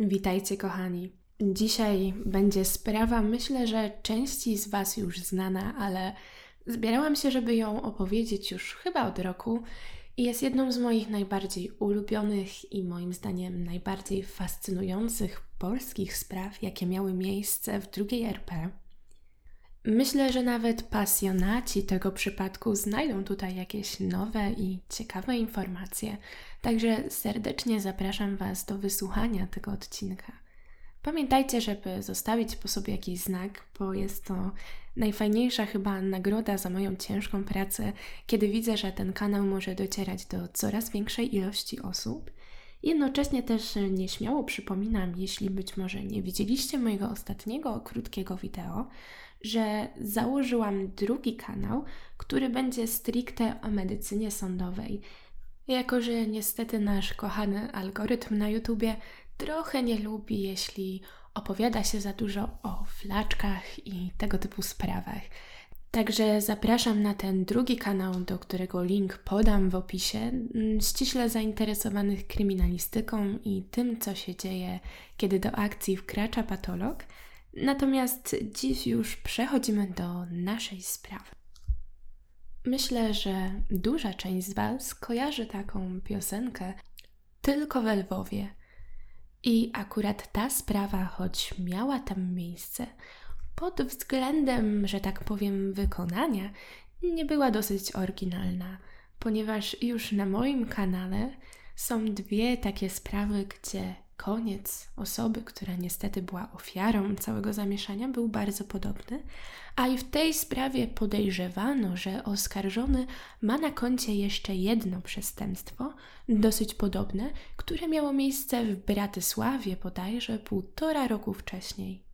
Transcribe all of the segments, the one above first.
Witajcie, kochani. Dzisiaj będzie sprawa, myślę, że części z Was już znana, ale zbierałam się, żeby ją opowiedzieć już chyba od roku i jest jedną z moich najbardziej ulubionych i moim zdaniem najbardziej fascynujących polskich spraw, jakie miały miejsce w drugiej RP. Myślę, że nawet pasjonaci tego przypadku znajdą tutaj jakieś nowe i ciekawe informacje, także serdecznie zapraszam Was do wysłuchania tego odcinka. Pamiętajcie, żeby zostawić po sobie jakiś znak, bo jest to najfajniejsza chyba nagroda za moją ciężką pracę, kiedy widzę, że ten kanał może docierać do coraz większej ilości osób. Jednocześnie też nieśmiało przypominam, jeśli być może nie widzieliście mojego ostatniego krótkiego wideo, że założyłam drugi kanał, który będzie stricte o medycynie sądowej. Jako, że niestety nasz kochany algorytm na YouTubie trochę nie lubi, jeśli opowiada się za dużo o flaczkach i tego typu sprawach. Także zapraszam na ten drugi kanał, do którego link podam w opisie, mm, ściśle zainteresowanych kryminalistyką i tym, co się dzieje, kiedy do akcji wkracza patolog. Natomiast dziś już przechodzimy do naszej sprawy. Myślę, że duża część z Was kojarzy taką piosenkę tylko we Lwowie. I akurat ta sprawa, choć miała tam miejsce, pod względem, że tak powiem, wykonania, nie była dosyć oryginalna, ponieważ już na moim kanale są dwie takie sprawy, gdzie koniec osoby, która niestety była ofiarą całego zamieszania, był bardzo podobny, a i w tej sprawie podejrzewano, że oskarżony ma na koncie jeszcze jedno przestępstwo, dosyć podobne, które miało miejsce w Bratysławie bodajże półtora roku wcześniej.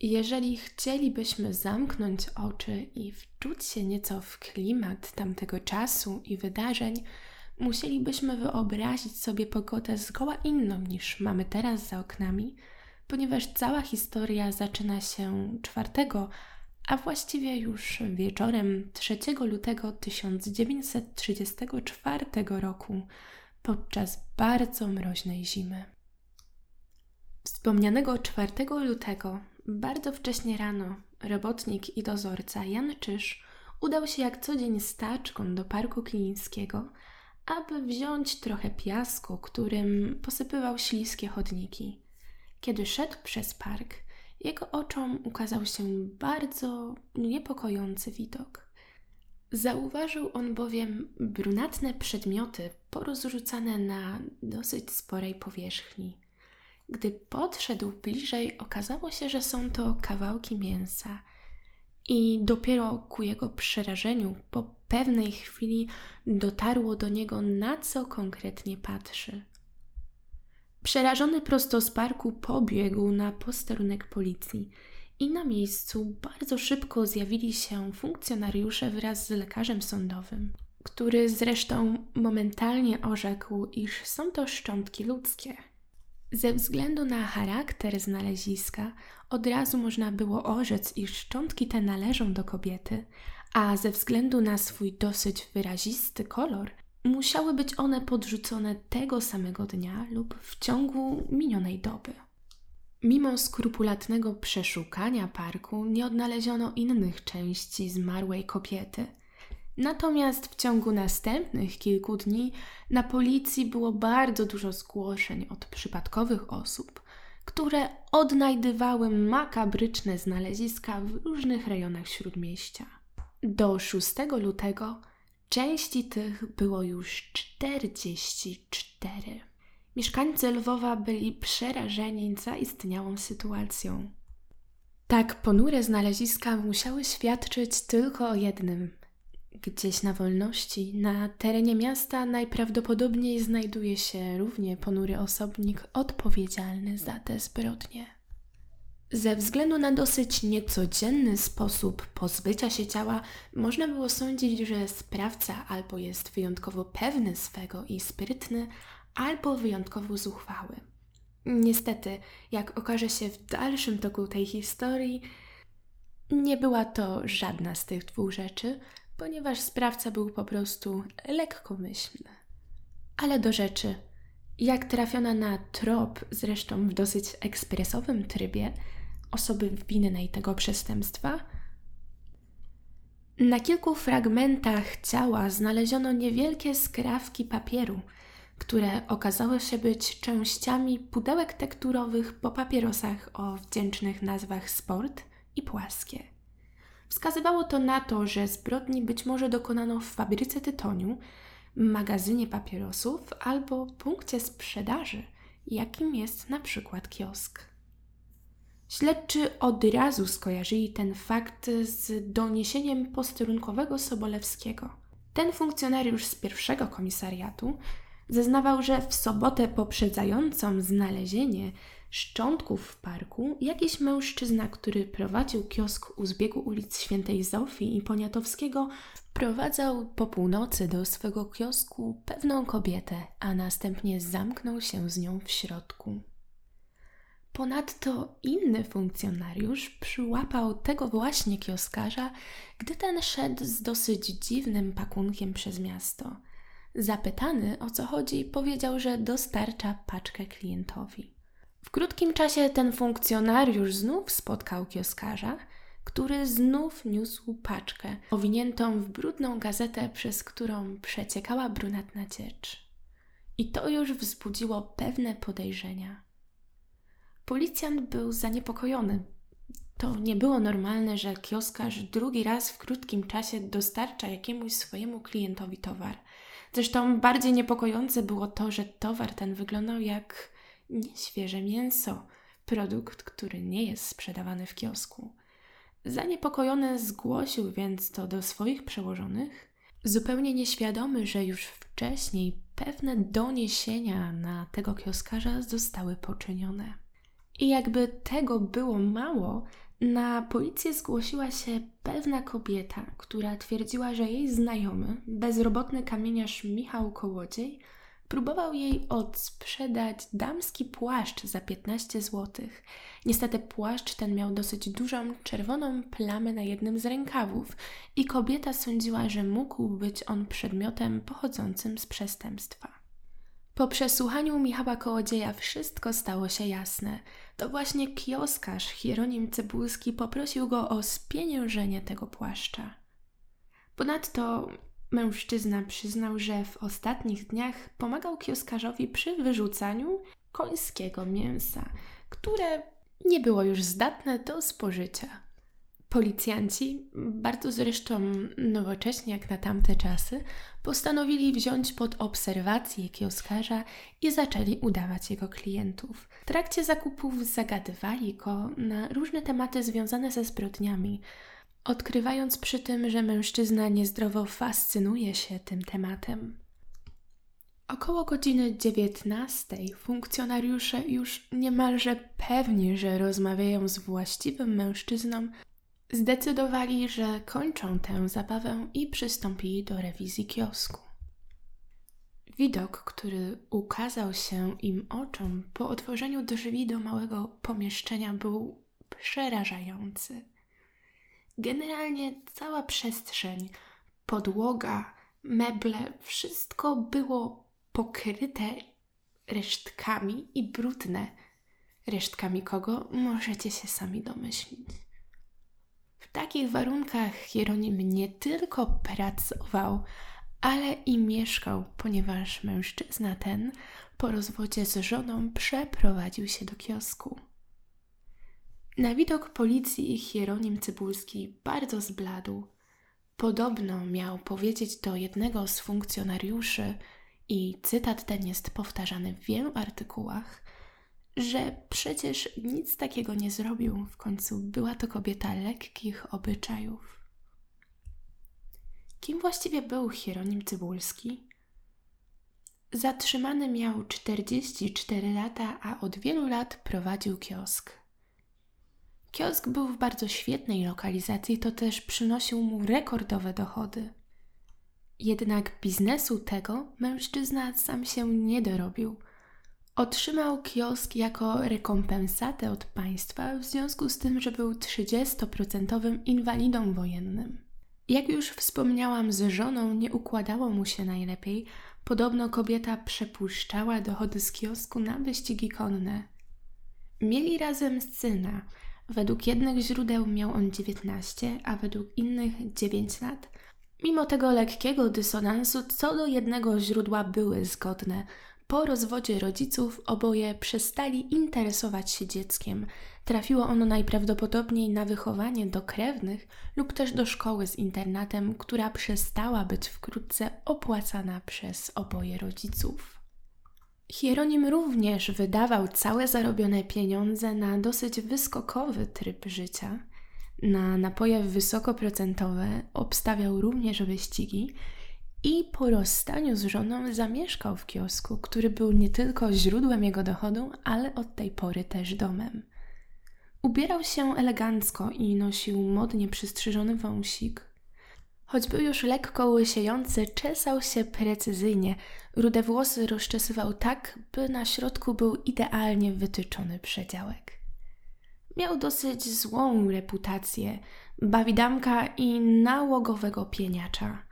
Jeżeli chcielibyśmy zamknąć oczy i wczuć się nieco w klimat tamtego czasu i wydarzeń, musielibyśmy wyobrazić sobie pogodę zgoła inną niż mamy teraz za oknami, ponieważ cała historia zaczyna się 4, a właściwie już wieczorem 3 lutego 1934 roku, podczas bardzo mroźnej zimy. Wspomnianego 4 lutego, bardzo wcześnie rano, robotnik i dozorca Jan Czyż udał się jak co dzień staczką do parku klinickiego, aby wziąć trochę piasku, którym posypywał śliskie chodniki. Kiedy szedł przez park, jego oczom ukazał się bardzo niepokojący widok. Zauważył on bowiem brunatne przedmioty porozrzucane na dosyć sporej powierzchni. Gdy podszedł bliżej, okazało się, że są to kawałki mięsa. I dopiero ku jego przerażeniu, po pewnej chwili dotarło do niego, na co konkretnie patrzy. Przerażony prosto z parku pobiegł na posterunek policji i na miejscu bardzo szybko zjawili się funkcjonariusze wraz z lekarzem sądowym, który zresztą momentalnie orzekł, iż są to szczątki ludzkie. Ze względu na charakter znaleziska, od razu można było orzec, iż szczątki te należą do kobiety, a ze względu na swój dosyć wyrazisty kolor, musiały być one podrzucone tego samego dnia lub w ciągu minionej doby. Mimo skrupulatnego przeszukania parku nie odnaleziono innych części zmarłej kobiety. Natomiast w ciągu następnych kilku dni na policji było bardzo dużo zgłoszeń od przypadkowych osób, które odnajdywały makabryczne znaleziska w różnych rejonach śródmieścia. Do 6 lutego części tych było już 44. Mieszkańcy Lwowa byli przerażeni zaistniałą sytuacją. Tak ponure znaleziska musiały świadczyć tylko o jednym. Gdzieś na wolności, na terenie miasta najprawdopodobniej znajduje się równie ponury osobnik odpowiedzialny za te zbrodnie. Ze względu na dosyć niecodzienny sposób pozbycia się ciała, można było sądzić, że sprawca albo jest wyjątkowo pewny swego i sprytny, albo wyjątkowo zuchwały. Niestety, jak okaże się w dalszym toku tej historii, nie była to żadna z tych dwóch rzeczy, ponieważ sprawca był po prostu lekkomyślny. Ale do rzeczy. Jak trafiona na trop, zresztą w dosyć ekspresowym trybie, osoby winnej tego przestępstwa, na kilku fragmentach ciała znaleziono niewielkie skrawki papieru, które okazały się być częściami pudełek tekturowych po papierosach o wdzięcznych nazwach sport i płaskie. Wskazywało to na to, że zbrodni być może dokonano w fabryce tytoniu, magazynie papierosów albo punkcie sprzedaży, jakim jest na przykład kiosk. Śledczy od razu skojarzyli ten fakt z doniesieniem posterunkowego Sobolewskiego. Ten funkcjonariusz z pierwszego komisariatu zeznawał, że w sobotę poprzedzającą znalezienie szczątków w parku jakiś mężczyzna, który prowadził kiosk u zbiegu ulic Świętej Zofii i Poniatowskiego, wprowadzał po północy do swego kiosku pewną kobietę, a następnie zamknął się z nią w środku. Ponadto inny funkcjonariusz przyłapał tego właśnie kioskarza, gdy ten szedł z dosyć dziwnym pakunkiem przez miasto. Zapytany o co chodzi, powiedział, że dostarcza paczkę klientowi. W krótkim czasie ten funkcjonariusz znów spotkał kioskarza, który znów niósł paczkę, owiniętą w brudną gazetę, przez którą przeciekała brunatna ciecz. I to już wzbudziło pewne podejrzenia. Policjant był zaniepokojony. To nie było normalne, że kioskarz drugi raz w krótkim czasie dostarcza jakiemuś swojemu klientowi towar. Zresztą bardziej niepokojące było to, że towar ten wyglądał jak nieświeże mięso, produkt, który nie jest sprzedawany w kiosku. Zaniepokojony zgłosił więc to do swoich przełożonych, zupełnie nieświadomy, że już wcześniej pewne doniesienia na tego kioskarza zostały poczynione. I jakby tego było mało, na policję zgłosiła się pewna kobieta, która twierdziła, że jej znajomy, bezrobotny kamieniarz Michał Kołodziej, próbował jej odsprzedać damski płaszcz za 15 zł. Niestety płaszcz ten miał dosyć dużą czerwoną plamę na jednym z rękawów i kobieta sądziła, że mógł być on przedmiotem pochodzącym z przestępstwa. Po przesłuchaniu Michała Kołodzieja wszystko stało się jasne. To właśnie kioskarz Hieronim Cebulski poprosił go o spieniężenie tego płaszcza. Ponadto mężczyzna przyznał, że w ostatnich dniach pomagał kioskarzowi przy wyrzucaniu końskiego mięsa, które nie było już zdatne do spożycia. Policjanci, bardzo zresztą nowocześnie jak na tamte czasy, postanowili wziąć pod obserwację kioskarza i zaczęli udawać jego klientów. W trakcie zakupów zagadywali go na różne tematy związane ze zbrodniami, odkrywając przy tym, że mężczyzna niezdrowo fascynuje się tym tematem. Około godziny 19 funkcjonariusze już niemalże pewni, że rozmawiają z właściwym mężczyzną, Zdecydowali, że kończą tę zabawę i przystąpili do rewizji kiosku. Widok, który ukazał się im oczom po otworzeniu drzwi do małego pomieszczenia, był przerażający. Generalnie cała przestrzeń, podłoga, meble, wszystko było pokryte resztkami i brudne. Resztkami kogo możecie się sami domyślić. Takich warunkach Hieronim nie tylko pracował, ale i mieszkał, ponieważ mężczyzna ten po rozwodzie z żoną przeprowadził się do kiosku. Na widok policji Hieronim Cybulski bardzo zbladł. Podobno miał powiedzieć do jednego z funkcjonariuszy, i cytat ten jest powtarzany w wielu artykułach, że przecież nic takiego nie zrobił. W końcu była to kobieta lekkich obyczajów. Kim właściwie był Hieronim Cybulski? Zatrzymany miał 44 lata, a od wielu lat prowadził kiosk. Kiosk był w bardzo świetnej lokalizacji, to też przynosił mu rekordowe dochody. Jednak biznesu tego mężczyzna sam się nie dorobił – Otrzymał kiosk jako rekompensatę od państwa w związku z tym, że był 30% inwalidą wojennym. Jak już wspomniałam, z żoną nie układało mu się najlepiej, Podobno kobieta przepuszczała dochody z kiosku na wyścigi konne. Mieli razem syna. Według jednych źródeł miał on 19, a według innych 9 lat. Mimo tego lekkiego dysonansu, co do jednego źródła były zgodne. Po rozwodzie rodziców oboje przestali interesować się dzieckiem. Trafiło ono najprawdopodobniej na wychowanie do krewnych lub też do szkoły z internatem, która przestała być wkrótce opłacana przez oboje rodziców. Hieronim również wydawał całe zarobione pieniądze na dosyć wyskokowy tryb życia. Na napoje wysokoprocentowe obstawiał również wyścigi i po rozstaniu z żoną zamieszkał w kiosku, który był nie tylko źródłem jego dochodu, ale od tej pory też domem. Ubierał się elegancko i nosił modnie przystrzyżony wąsik. Choć był już lekko łysiejący, czesał się precyzyjnie. Rude włosy rozczesywał tak, by na środku był idealnie wytyczony przedziałek. Miał dosyć złą reputację, bawidamka i nałogowego pieniacza.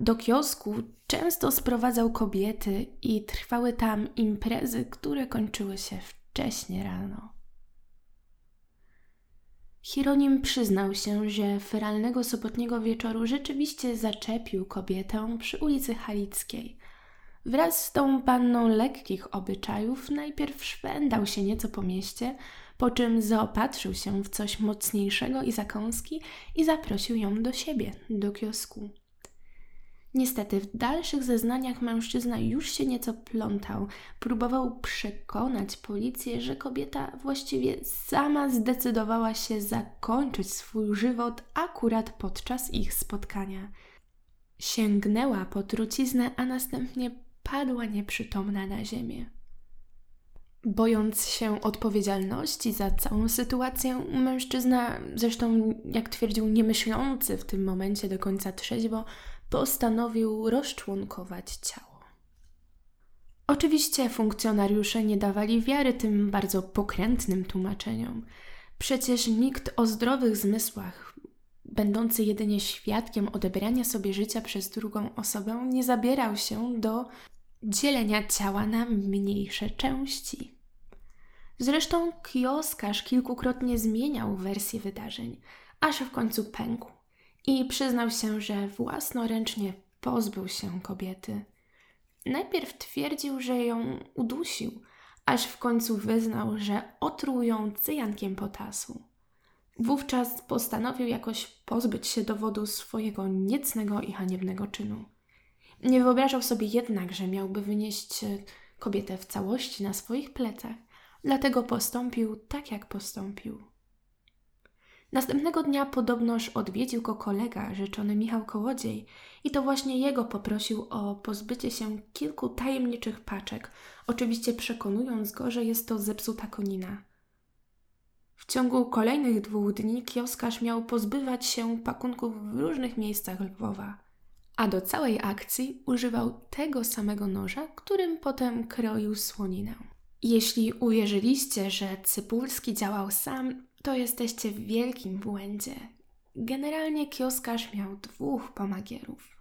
Do kiosku często sprowadzał kobiety i trwały tam imprezy, które kończyły się wcześnie rano. Hieronim przyznał się, że feralnego sobotniego wieczoru rzeczywiście zaczepił kobietę przy ulicy Halickiej. Wraz z tą panną lekkich obyczajów najpierw szwendał się nieco po mieście, po czym zaopatrzył się w coś mocniejszego i zakąski i zaprosił ją do siebie, do kiosku. Niestety, w dalszych zeznaniach mężczyzna już się nieco plątał. Próbował przekonać policję, że kobieta właściwie sama zdecydowała się zakończyć swój żywot akurat podczas ich spotkania. Sięgnęła po truciznę, a następnie padła nieprzytomna na ziemię. Bojąc się odpowiedzialności za całą sytuację, mężczyzna, zresztą jak twierdził, nie myślący w tym momencie do końca trzeźwo, postanowił rozczłonkować ciało. Oczywiście funkcjonariusze nie dawali wiary tym bardzo pokrętnym tłumaczeniom. Przecież nikt o zdrowych zmysłach, będący jedynie świadkiem odebrania sobie życia przez drugą osobę, nie zabierał się do dzielenia ciała na mniejsze części. Zresztą kioskarz kilkukrotnie zmieniał wersję wydarzeń, aż w końcu pękł i przyznał się, że własnoręcznie pozbył się kobiety. Najpierw twierdził, że ją udusił, aż w końcu wyznał, że otruł ją cyjankiem potasu. Wówczas postanowił jakoś pozbyć się dowodu swojego niecnego i haniebnego czynu. Nie wyobrażał sobie jednak, że miałby wynieść kobietę w całości na swoich plecach, dlatego postąpił tak, jak postąpił. Następnego dnia podobnoż odwiedził go kolega, rzeczony Michał Kołodziej, i to właśnie jego poprosił o pozbycie się kilku tajemniczych paczek, oczywiście przekonując go, że jest to zepsuta konina. W ciągu kolejnych dwóch dni kioskarz miał pozbywać się pakunków w różnych miejscach Lwowa, a do całej akcji używał tego samego noża, którym potem kroił słoninę. Jeśli uwierzyliście, że Cypulski działał sam, to jesteście w wielkim błędzie. Generalnie kioskarz miał dwóch pomagierów.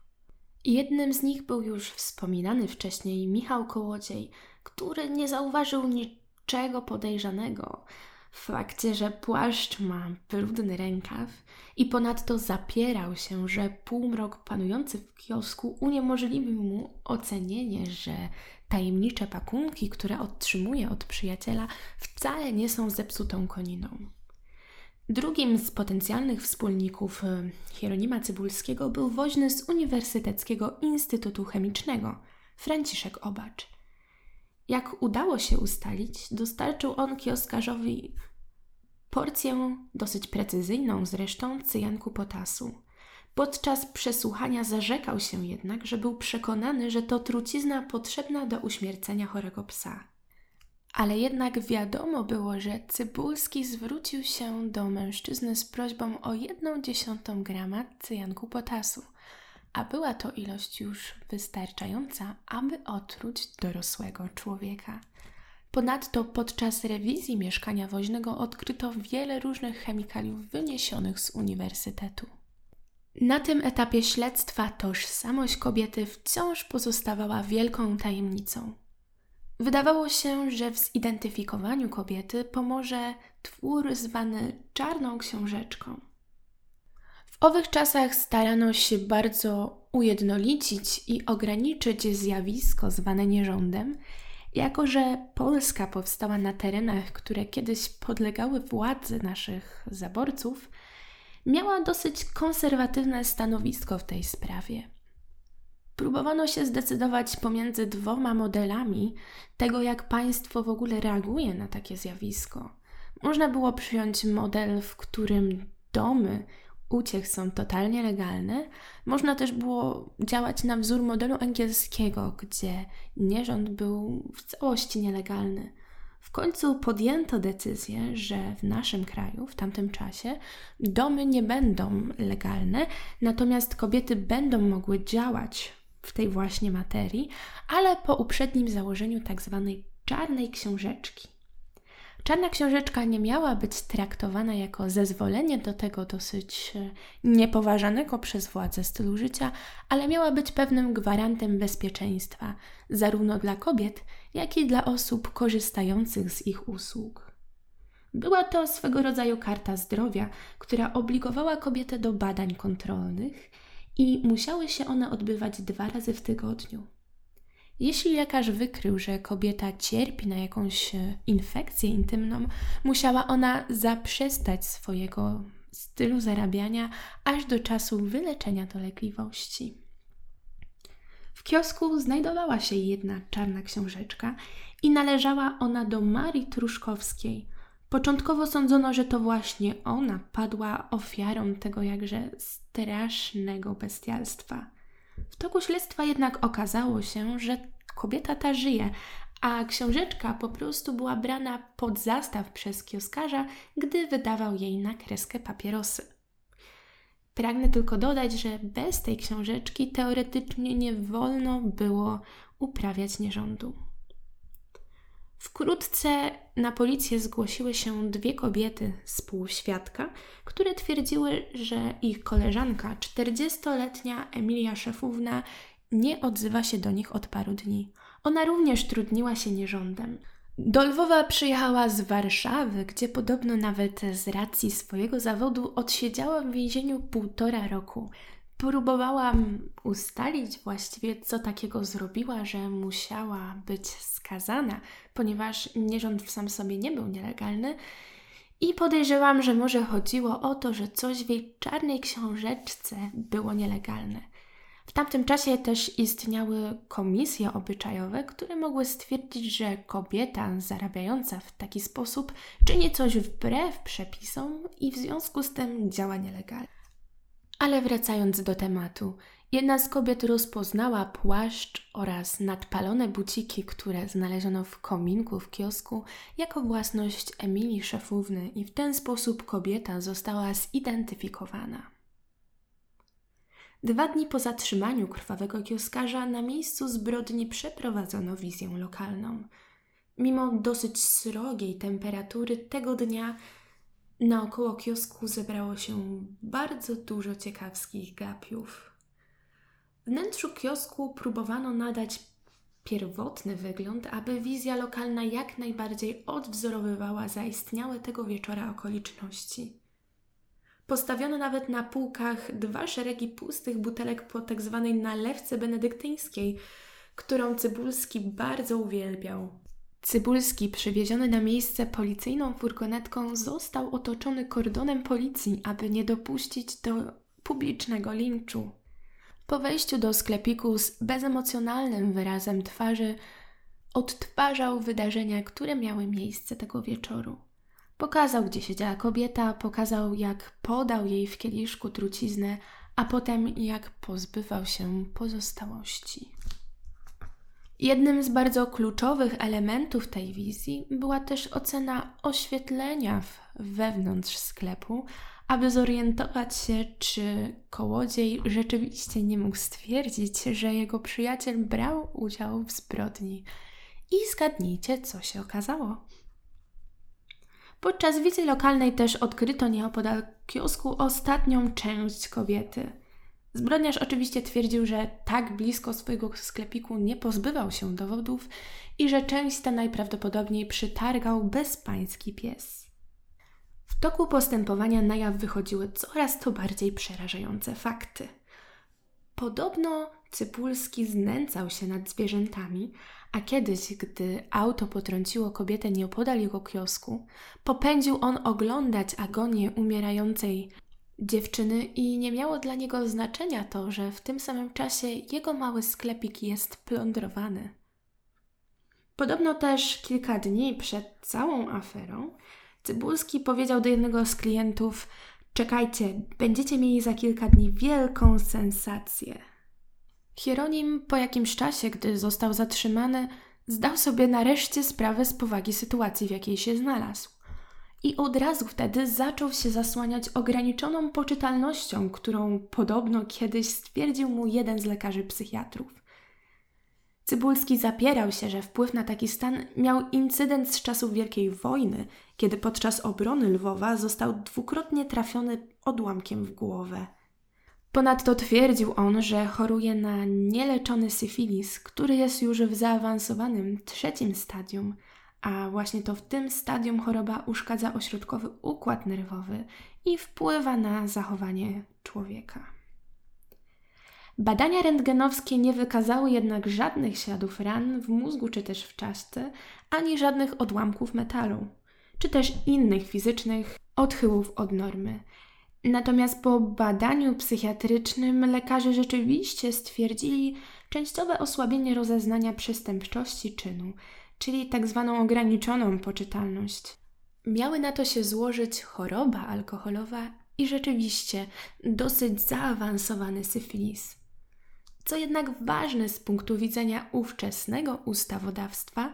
Jednym z nich był już wspominany wcześniej Michał Kołodziej, który nie zauważył niczego podejrzanego w fakcie, że płaszcz ma brudny rękaw i ponadto zapierał się, że półmrok panujący w kiosku uniemożliwił mu ocenienie, że tajemnicze pakunki, które otrzymuje od przyjaciela, wcale nie są zepsutą koniną. Drugim z potencjalnych wspólników e, Hieronima Cybulskiego był woźny z Uniwersyteckiego Instytutu Chemicznego, Franciszek Obacz. Jak udało się ustalić, dostarczył on kioskarzowi porcję, dosyć precyzyjną zresztą, cyjanku potasu. Podczas przesłuchania zarzekał się jednak, że był przekonany, że to trucizna potrzebna do uśmiercenia chorego psa. Ale jednak wiadomo było, że Cybulski zwrócił się do mężczyzny z prośbą o jedną dziesiątą grama cyjanku potasu, a była to ilość już wystarczająca, aby otruć dorosłego człowieka. Ponadto podczas rewizji mieszkania woźnego odkryto wiele różnych chemikaliów wyniesionych z uniwersytetu. Na tym etapie śledztwa tożsamość kobiety wciąż pozostawała wielką tajemnicą. Wydawało się, że w zidentyfikowaniu kobiety pomoże twór zwany czarną książeczką. W owych czasach starano się bardzo ujednolicić i ograniczyć zjawisko zwane nierządem, jako że Polska powstała na terenach, które kiedyś podlegały władzy naszych zaborców, miała dosyć konserwatywne stanowisko w tej sprawie. Próbowano się zdecydować pomiędzy dwoma modelami tego, jak państwo w ogóle reaguje na takie zjawisko. Można było przyjąć model, w którym domy uciech są totalnie legalne. Można też było działać na wzór modelu angielskiego, gdzie nierząd był w całości nielegalny. W końcu podjęto decyzję, że w naszym kraju w tamtym czasie domy nie będą legalne, natomiast kobiety będą mogły działać w tej właśnie materii, ale po uprzednim założeniu tak zwanej czarnej książeczki. Czarna książeczka nie miała być traktowana jako zezwolenie do tego dosyć e, niepoważanego przez władze stylu życia, ale miała być pewnym gwarantem bezpieczeństwa, zarówno dla kobiet, jak i dla osób korzystających z ich usług. Była to swego rodzaju karta zdrowia, która obligowała kobietę do badań kontrolnych i musiały się one odbywać dwa razy w tygodniu. Jeśli lekarz wykrył, że kobieta cierpi na jakąś e, infekcję intymną, musiała ona zaprzestać swojego stylu zarabiania aż do czasu wyleczenia dolegliwości. W kiosku znajdowała się jedna czarna książeczka i należała ona do Marii Truszkowskiej. Początkowo sądzono, że to właśnie ona padła ofiarą tego jakże strasznego bestialstwa. W toku śledztwa jednak okazało się, że kobieta ta żyje, a książeczka po prostu była brana pod zastaw przez kioskarza, gdy wydawał jej na kreskę papierosy. Pragnę tylko dodać, że bez tej książeczki teoretycznie nie wolno było uprawiać nierządu. Wkrótce na policję zgłosiły się dwie kobiety z półświadka, które twierdziły, że ich koleżanka, 40-letnia Emilia Szefówna, nie odzywa się do nich od paru dni. Ona również trudniła się nierządem. Do Lwowa przyjechała z Warszawy, gdzie podobno nawet z racji swojego zawodu odsiedziała w więzieniu półtora roku. Próbowałam ustalić właściwie, co takiego zrobiła, że musiała być skazana, ponieważ nierząd w sam sobie nie był nielegalny. I podejrzewam, że może chodziło o to, że coś w jej czarnej książeczce było nielegalne. W tamtym czasie też istniały komisje obyczajowe, które mogły stwierdzić, że kobieta zarabiająca w taki sposób czyni coś wbrew przepisom i w związku z tym działa nielegalnie. Ale wracając do tematu, jedna z kobiet rozpoznała płaszcz oraz nadpalone buciki, które znaleziono w kominku w kiosku, jako własność Emilii Szefówny i w ten sposób kobieta została zidentyfikowana. Dwa dni po zatrzymaniu krwawego kioskarza na miejscu zbrodni przeprowadzono wizję lokalną. Mimo dosyć srogiej temperatury tego dnia naokoło kiosku zebrało się bardzo dużo ciekawskich gapiów. Wnętrzu kiosku próbowano nadać pierwotny wygląd, aby wizja lokalna jak najbardziej odwzorowywała zaistniałe tego wieczora okoliczności. Postawiono nawet na półkach dwa szeregi pustych butelek po tak zwanej nalewce benedyktyńskiej, którą Cybulski bardzo uwielbiał. Cybulski, przywieziony na miejsce policyjną furgonetką, został otoczony kordonem policji, aby nie dopuścić do publicznego linczu. Po wejściu do sklepiku z bezemocjonalnym wyrazem twarzy odtwarzał wydarzenia, które miały miejsce tego wieczoru. Pokazał, gdzie siedziała kobieta, pokazał, jak podał jej w kieliszku truciznę, a potem jak pozbywał się pozostałości. Jednym z bardzo kluczowych elementów tej wizji była też ocena oświetlenia wewnątrz sklepu, aby zorientować się, czy kołodziej rzeczywiście nie mógł stwierdzić, że jego przyjaciel brał udział w zbrodni. I zgadnijcie, co się okazało. Podczas wizji lokalnej też odkryto nieopodal kiosku ostatnią część kobiety – Zbrodniarz oczywiście twierdził, że tak blisko swojego sklepiku nie pozbywał się dowodów i że część ta najprawdopodobniej przytargał bezpański pies. W toku postępowania na jaw wychodziły coraz to bardziej przerażające fakty. Podobno Cypulski znęcał się nad zwierzętami, a kiedyś, gdy auto potrąciło kobietę nieopodal jego kiosku, popędził on oglądać agonię umierającej dziewczyny i nie miało dla niego znaczenia to, że w tym samym czasie jego mały sklepik jest plądrowany. Podobno też kilka dni przed całą aferą Cybulski powiedział do jednego z klientów: Czekajcie, będziecie mieli za kilka dni wielką sensację. Hieronim po jakimś czasie, gdy został zatrzymany, zdał sobie nareszcie sprawę z powagi sytuacji, w jakiej się znalazł. I od razu wtedy zaczął się zasłaniać ograniczoną poczytalnością, którą podobno kiedyś stwierdził mu jeden z lekarzy psychiatrów. Cybulski zapierał się, że wpływ na taki stan miał incydent z czasów Wielkiej Wojny, kiedy podczas obrony Lwowa został dwukrotnie trafiony odłamkiem w głowę. Ponadto twierdził on, że choruje na nieleczony syfilis, który jest już w zaawansowanym trzecim stadium, a właśnie to w tym stadium choroba uszkadza ośrodkowy układ nerwowy i wpływa na zachowanie człowieka. Badania rentgenowskie nie wykazały jednak żadnych śladów ran w mózgu czy też w czaszce, ani żadnych odłamków metalu, czy też innych fizycznych odchyłów od normy. Natomiast po badaniu psychiatrycznym lekarze rzeczywiście stwierdzili częściowe osłabienie rozeznania przestępczości czynu, czyli tak zwaną ograniczoną poczytalność. Miały na to się złożyć choroba alkoholowa i rzeczywiście dosyć zaawansowany syfilis. Co jednak ważne z punktu widzenia ówczesnego ustawodawstwa,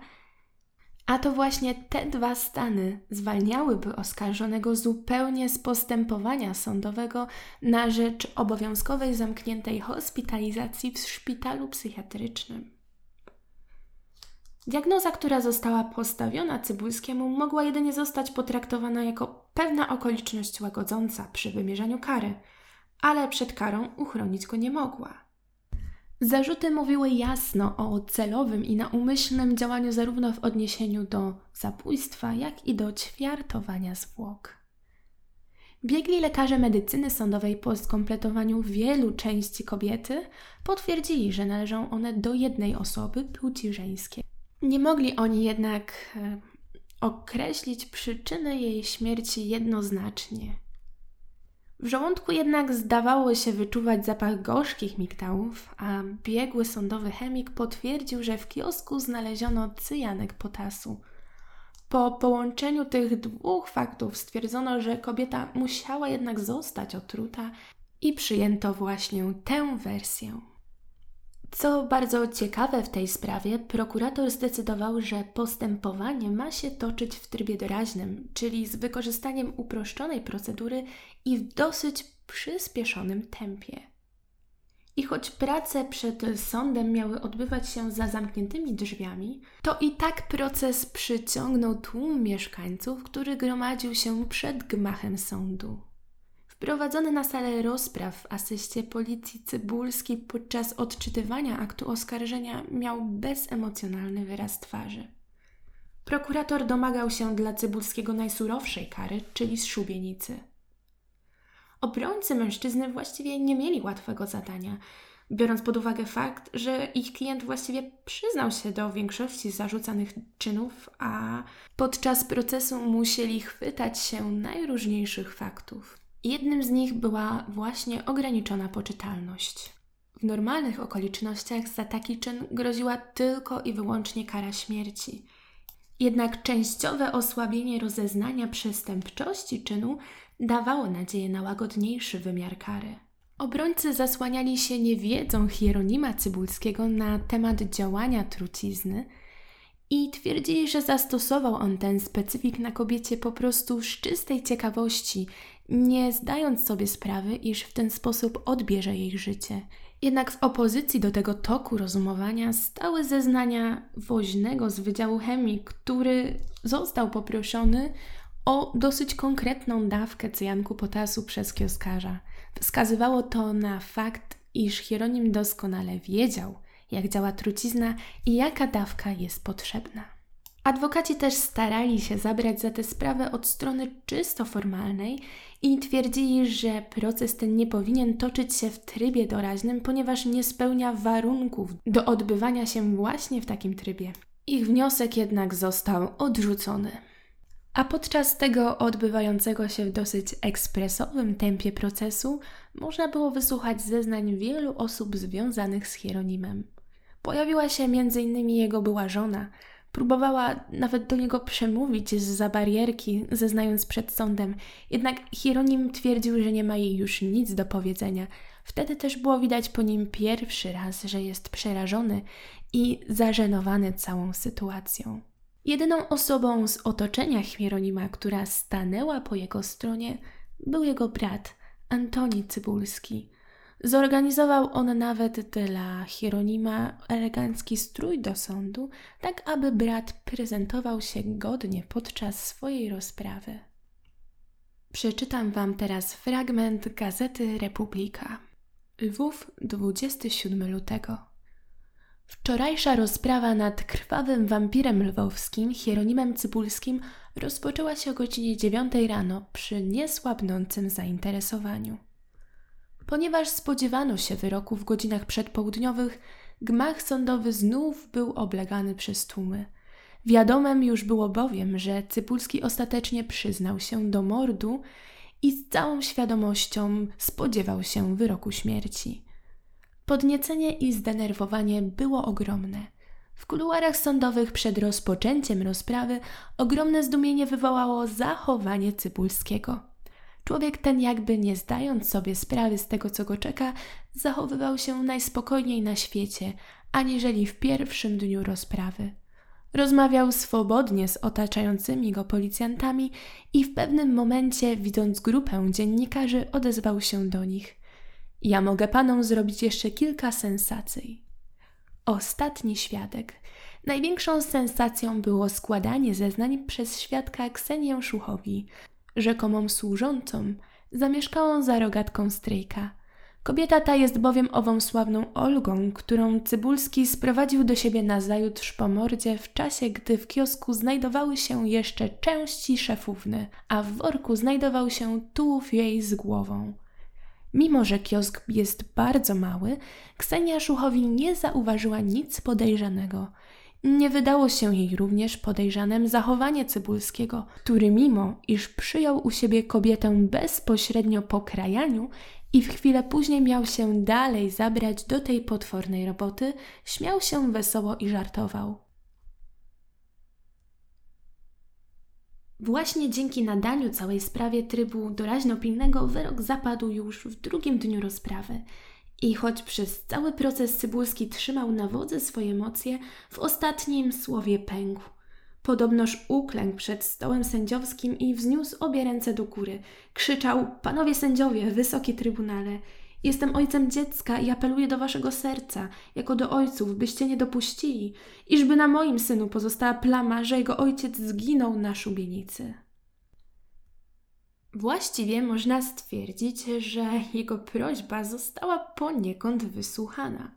a to właśnie te dwa stany zwalniałyby oskarżonego zupełnie z postępowania sądowego na rzecz obowiązkowej zamkniętej hospitalizacji w szpitalu psychiatrycznym. Diagnoza, która została postawiona Cybulskiemu, mogła jedynie zostać potraktowana jako pewna okoliczność łagodząca przy wymierzaniu kary, ale przed karą uchronić go nie mogła. Zarzuty mówiły jasno o celowym i naumyślnym działaniu zarówno w odniesieniu do zabójstwa, jak i do ćwiartowania zwłok. Biegli lekarze medycyny sądowej po skompletowaniu wielu części kobiety potwierdzili, że należą one do jednej osoby płci żeńskiej. Nie mogli oni jednak e, określić przyczyny jej śmierci jednoznacznie. W żołądku jednak zdawało się wyczuwać zapach gorzkich migdałów, a biegły sądowy chemik potwierdził, że w kiosku znaleziono cyjanek potasu. Po połączeniu tych dwóch faktów stwierdzono, że kobieta musiała jednak zostać otruta i przyjęto właśnie tę wersję. Co bardzo ciekawe w tej sprawie, prokurator zdecydował, że postępowanie ma się toczyć w trybie doraźnym, czyli z wykorzystaniem uproszczonej procedury i w dosyć przyspieszonym tempie. I choć prace przed sądem miały odbywać się za zamkniętymi drzwiami, to i tak proces przyciągnął tłum mieszkańców, który gromadził się przed gmachem sądu. Wprowadzony na salę rozpraw w asyście policji Cybulski podczas odczytywania aktu oskarżenia miał bezemocjonalny wyraz twarzy. Prokurator domagał się dla Cybulskiego najsurowszej kary, czyli szubienicy. Obrońcy mężczyzny właściwie nie mieli łatwego zadania, biorąc pod uwagę fakt, że ich klient właściwie przyznał się do większości zarzucanych czynów, a podczas procesu musieli chwytać się najróżniejszych faktów. Jednym z nich była właśnie ograniczona poczytalność. W normalnych okolicznościach za taki czyn groziła tylko i wyłącznie kara śmierci. Jednak częściowe osłabienie rozeznania przestępczości czynu dawało nadzieję na łagodniejszy wymiar kary. Obrońcy zasłaniali się niewiedzą Hieronima Cybulskiego na temat działania trucizny i twierdzili, że zastosował on ten specyfik na kobiecie po prostu z czystej ciekawości nie zdając sobie sprawy, iż w ten sposób odbierze jej życie. Jednak w opozycji do tego toku rozumowania stały zeznania woźnego z Wydziału Chemii, który został poproszony o dosyć konkretną dawkę cyjanku potasu przez kioskarza. Wskazywało to na fakt, iż Hieronim doskonale wiedział, jak działa trucizna i jaka dawka jest potrzebna. Adwokaci też starali się zabrać za tę sprawę od strony czysto formalnej i twierdzili, że proces ten nie powinien toczyć się w trybie doraźnym, ponieważ nie spełnia warunków do odbywania się właśnie w takim trybie. Ich wniosek jednak został odrzucony. A podczas tego odbywającego się w dosyć ekspresowym tempie procesu można było wysłuchać zeznań wielu osób związanych z Hieronimem. Pojawiła się m.in. jego była żona, Próbowała nawet do niego przemówić z za barierki, zeznając przed sądem, jednak Hieronim twierdził, że nie ma jej już nic do powiedzenia. Wtedy też było widać po nim pierwszy raz, że jest przerażony i zażenowany całą sytuacją. Jedyną osobą z otoczenia Hieronima, która stanęła po jego stronie, był jego brat, Antoni Cybulski – Zorganizował on nawet dla Hieronima elegancki strój do sądu, tak aby brat prezentował się godnie podczas swojej rozprawy. Przeczytam Wam teraz fragment gazety Republika. Lwów, 27 lutego. Wczorajsza rozprawa nad krwawym wampirem lwowskim, Hieronimem Cybulskim, rozpoczęła się o godzinie 9 rano przy niesłabnącym zainteresowaniu. Ponieważ spodziewano się wyroku w godzinach przedpołudniowych, gmach sądowy znów był oblegany przez tłumy. Wiadomem już było bowiem, że Cypulski ostatecznie przyznał się do mordu i z całą świadomością spodziewał się wyroku śmierci. Podniecenie i zdenerwowanie było ogromne. W kuluarach sądowych przed rozpoczęciem rozprawy ogromne zdumienie wywołało zachowanie Cypulskiego. Człowiek ten, jakby nie zdając sobie sprawy z tego, co go czeka, zachowywał się najspokojniej na świecie, aniżeli w pierwszym dniu rozprawy. Rozmawiał swobodnie z otaczającymi go policjantami i w pewnym momencie, widząc grupę dziennikarzy, odezwał się do nich. Ja mogę panom zrobić jeszcze kilka sensacji. Ostatni świadek. Największą sensacją było składanie zeznań przez świadka Ksenię Szuchowi, rzekomą służącą, zamieszkałą za rogatką stryjka. Kobieta ta jest bowiem ową sławną Olgą, którą Cybulski sprowadził do siebie na zajutrz po mordzie w czasie, gdy w kiosku znajdowały się jeszcze części szefówny, a w worku znajdował się tułów jej z głową. Mimo, że kiosk jest bardzo mały, Ksenia Szuchowi nie zauważyła nic podejrzanego – nie wydało się jej również podejrzanem zachowanie Cybulskiego, który mimo iż przyjął u siebie kobietę bezpośrednio po krajaniu i w chwilę później miał się dalej zabrać do tej potwornej roboty, śmiał się wesoło i żartował. Właśnie dzięki nadaniu całej sprawie trybu doraźno-pilnego wyrok zapadł już w drugim dniu rozprawy – i choć przez cały proces Cybulski trzymał na wodze swoje emocje, w ostatnim słowie pękł. Podobnoż uklękł przed stołem sędziowskim i wzniósł obie ręce do góry. Krzyczał: Panowie sędziowie, wysoki trybunale, jestem ojcem dziecka i apeluję do waszego serca, jako do ojców, byście nie dopuścili, iżby na moim synu pozostała plama, że jego ojciec zginął na szubienicy. Właściwie można stwierdzić, że jego prośba została poniekąd wysłuchana.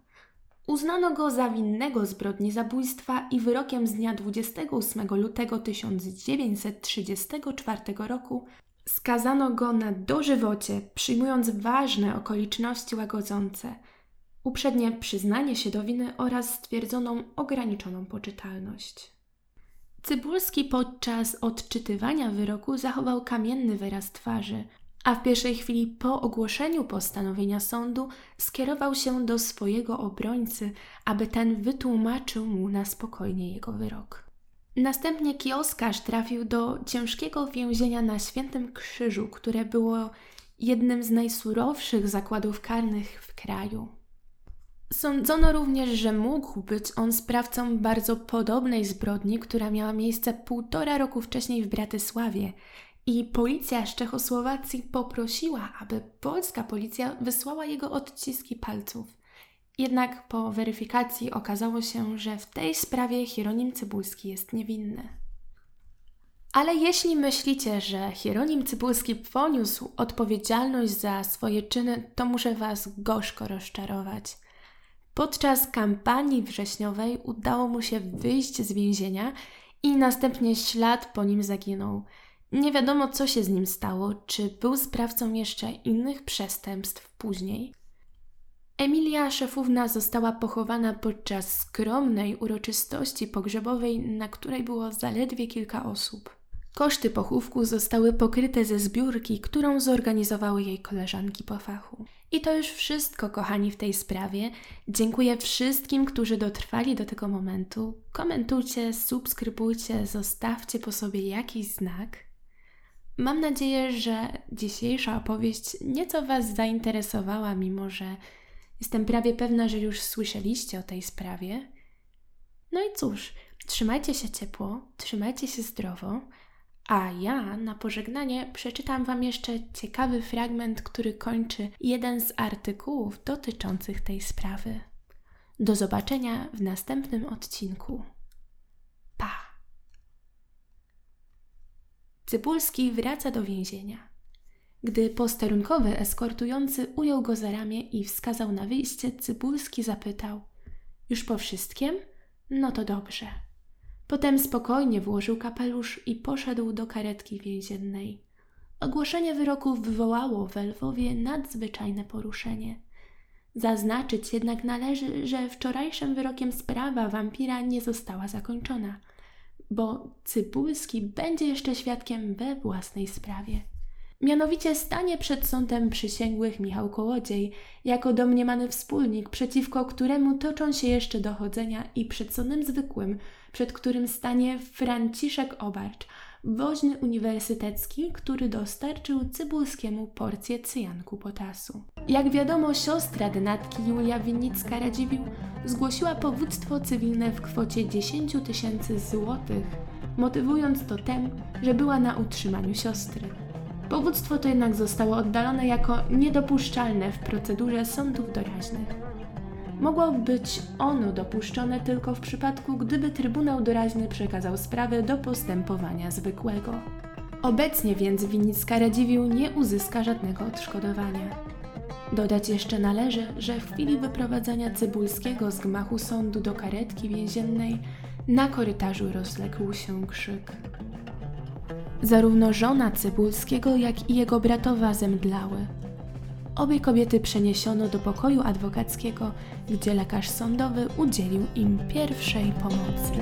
Uznano go za winnego zbrodni zabójstwa i wyrokiem z dnia 28 lutego 1934 roku skazano go na dożywocie, przyjmując ważne okoliczności łagodzące, uprzednie przyznanie się do winy oraz stwierdzoną ograniczoną poczytalność. Cybulski podczas odczytywania wyroku zachował kamienny wyraz twarzy, a w pierwszej chwili po ogłoszeniu postanowienia sądu skierował się do swojego obrońcy, aby ten wytłumaczył mu na spokojnie jego wyrok. Następnie kioskarz trafił do ciężkiego więzienia na Świętym Krzyżu, które było jednym z najsurowszych zakładów karnych w kraju. Sądzono również, że mógł być on sprawcą bardzo podobnej zbrodni, która miała miejsce półtora roku wcześniej w Bratysławie. I policja z Czechosłowacji poprosiła, aby polska policja wysłała jego odciski palców. Jednak po weryfikacji okazało się, że w tej sprawie Hieronim Cybulski jest niewinny. Ale jeśli myślicie, że Hieronim Cybulski poniósł odpowiedzialność za swoje czyny, to muszę Was gorzko rozczarować. Podczas kampanii wrześniowej udało mu się wyjść z więzienia i następnie ślad po nim zaginął. Nie wiadomo, co się z nim stało, czy był sprawcą jeszcze innych przestępstw później. Emilia Szefówna została pochowana podczas skromnej uroczystości pogrzebowej, na której było zaledwie kilka osób. Koszty pochówku zostały pokryte ze zbiórki, którą zorganizowały jej koleżanki po fachu. I to już wszystko, kochani, w tej sprawie. Dziękuję wszystkim, którzy dotrwali do tego momentu. Komentujcie, subskrybujcie, zostawcie po sobie jakiś znak. Mam nadzieję, że dzisiejsza opowieść nieco Was zainteresowała, mimo że jestem prawie pewna, że już słyszeliście o tej sprawie. No i cóż, trzymajcie się ciepło, trzymajcie się zdrowo, a ja na pożegnanie przeczytam Wam jeszcze ciekawy fragment, który kończy jeden z artykułów dotyczących tej sprawy. Do zobaczenia w następnym odcinku. Pa! Cybulski wraca do więzienia. Gdy posterunkowy eskortujący ujął go za ramię i wskazał na wyjście, Cybulski zapytał: Już po wszystkim? No to dobrze. Potem spokojnie włożył kapelusz i poszedł do karetki więziennej. Ogłoszenie wyroku wywołało w Lwowie nadzwyczajne poruszenie. Zaznaczyć jednak należy, że wczorajszym wyrokiem sprawa wampira nie została zakończona, bo Cybulski będzie jeszcze świadkiem we własnej sprawie. Mianowicie stanie przed sądem przysięgłych Michał Kołodziej jako domniemany wspólnik, przeciwko któremu toczą się jeszcze dochodzenia i przed sądem zwykłym, przed którym stanie Franciszek Obarcz, woźny uniwersytecki, który dostarczył Cybulskiemu porcję cyjanku potasu. Jak wiadomo, siostra denatki Julia Winnicka-Radziwiłł zgłosiła powództwo cywilne w kwocie 10 tysięcy złotych, motywując to tem, że była na utrzymaniu siostry. Powództwo to jednak zostało oddalone jako niedopuszczalne w procedurze sądów doraźnych. Mogło być ono dopuszczone tylko w przypadku, gdyby Trybunał Doraźny przekazał sprawę do postępowania zwykłego. Obecnie więc Winnicka Radziwiłł nie uzyska żadnego odszkodowania. Dodać jeszcze należy, że w chwili wyprowadzania Cybulskiego z gmachu sądu do karetki więziennej na korytarzu rozległ się krzyk. Zarówno żona Cybulskiego, jak i jego bratowa zemdlały. Obie kobiety przeniesiono do pokoju adwokackiego, gdzie lekarz sądowy udzielił im pierwszej pomocy.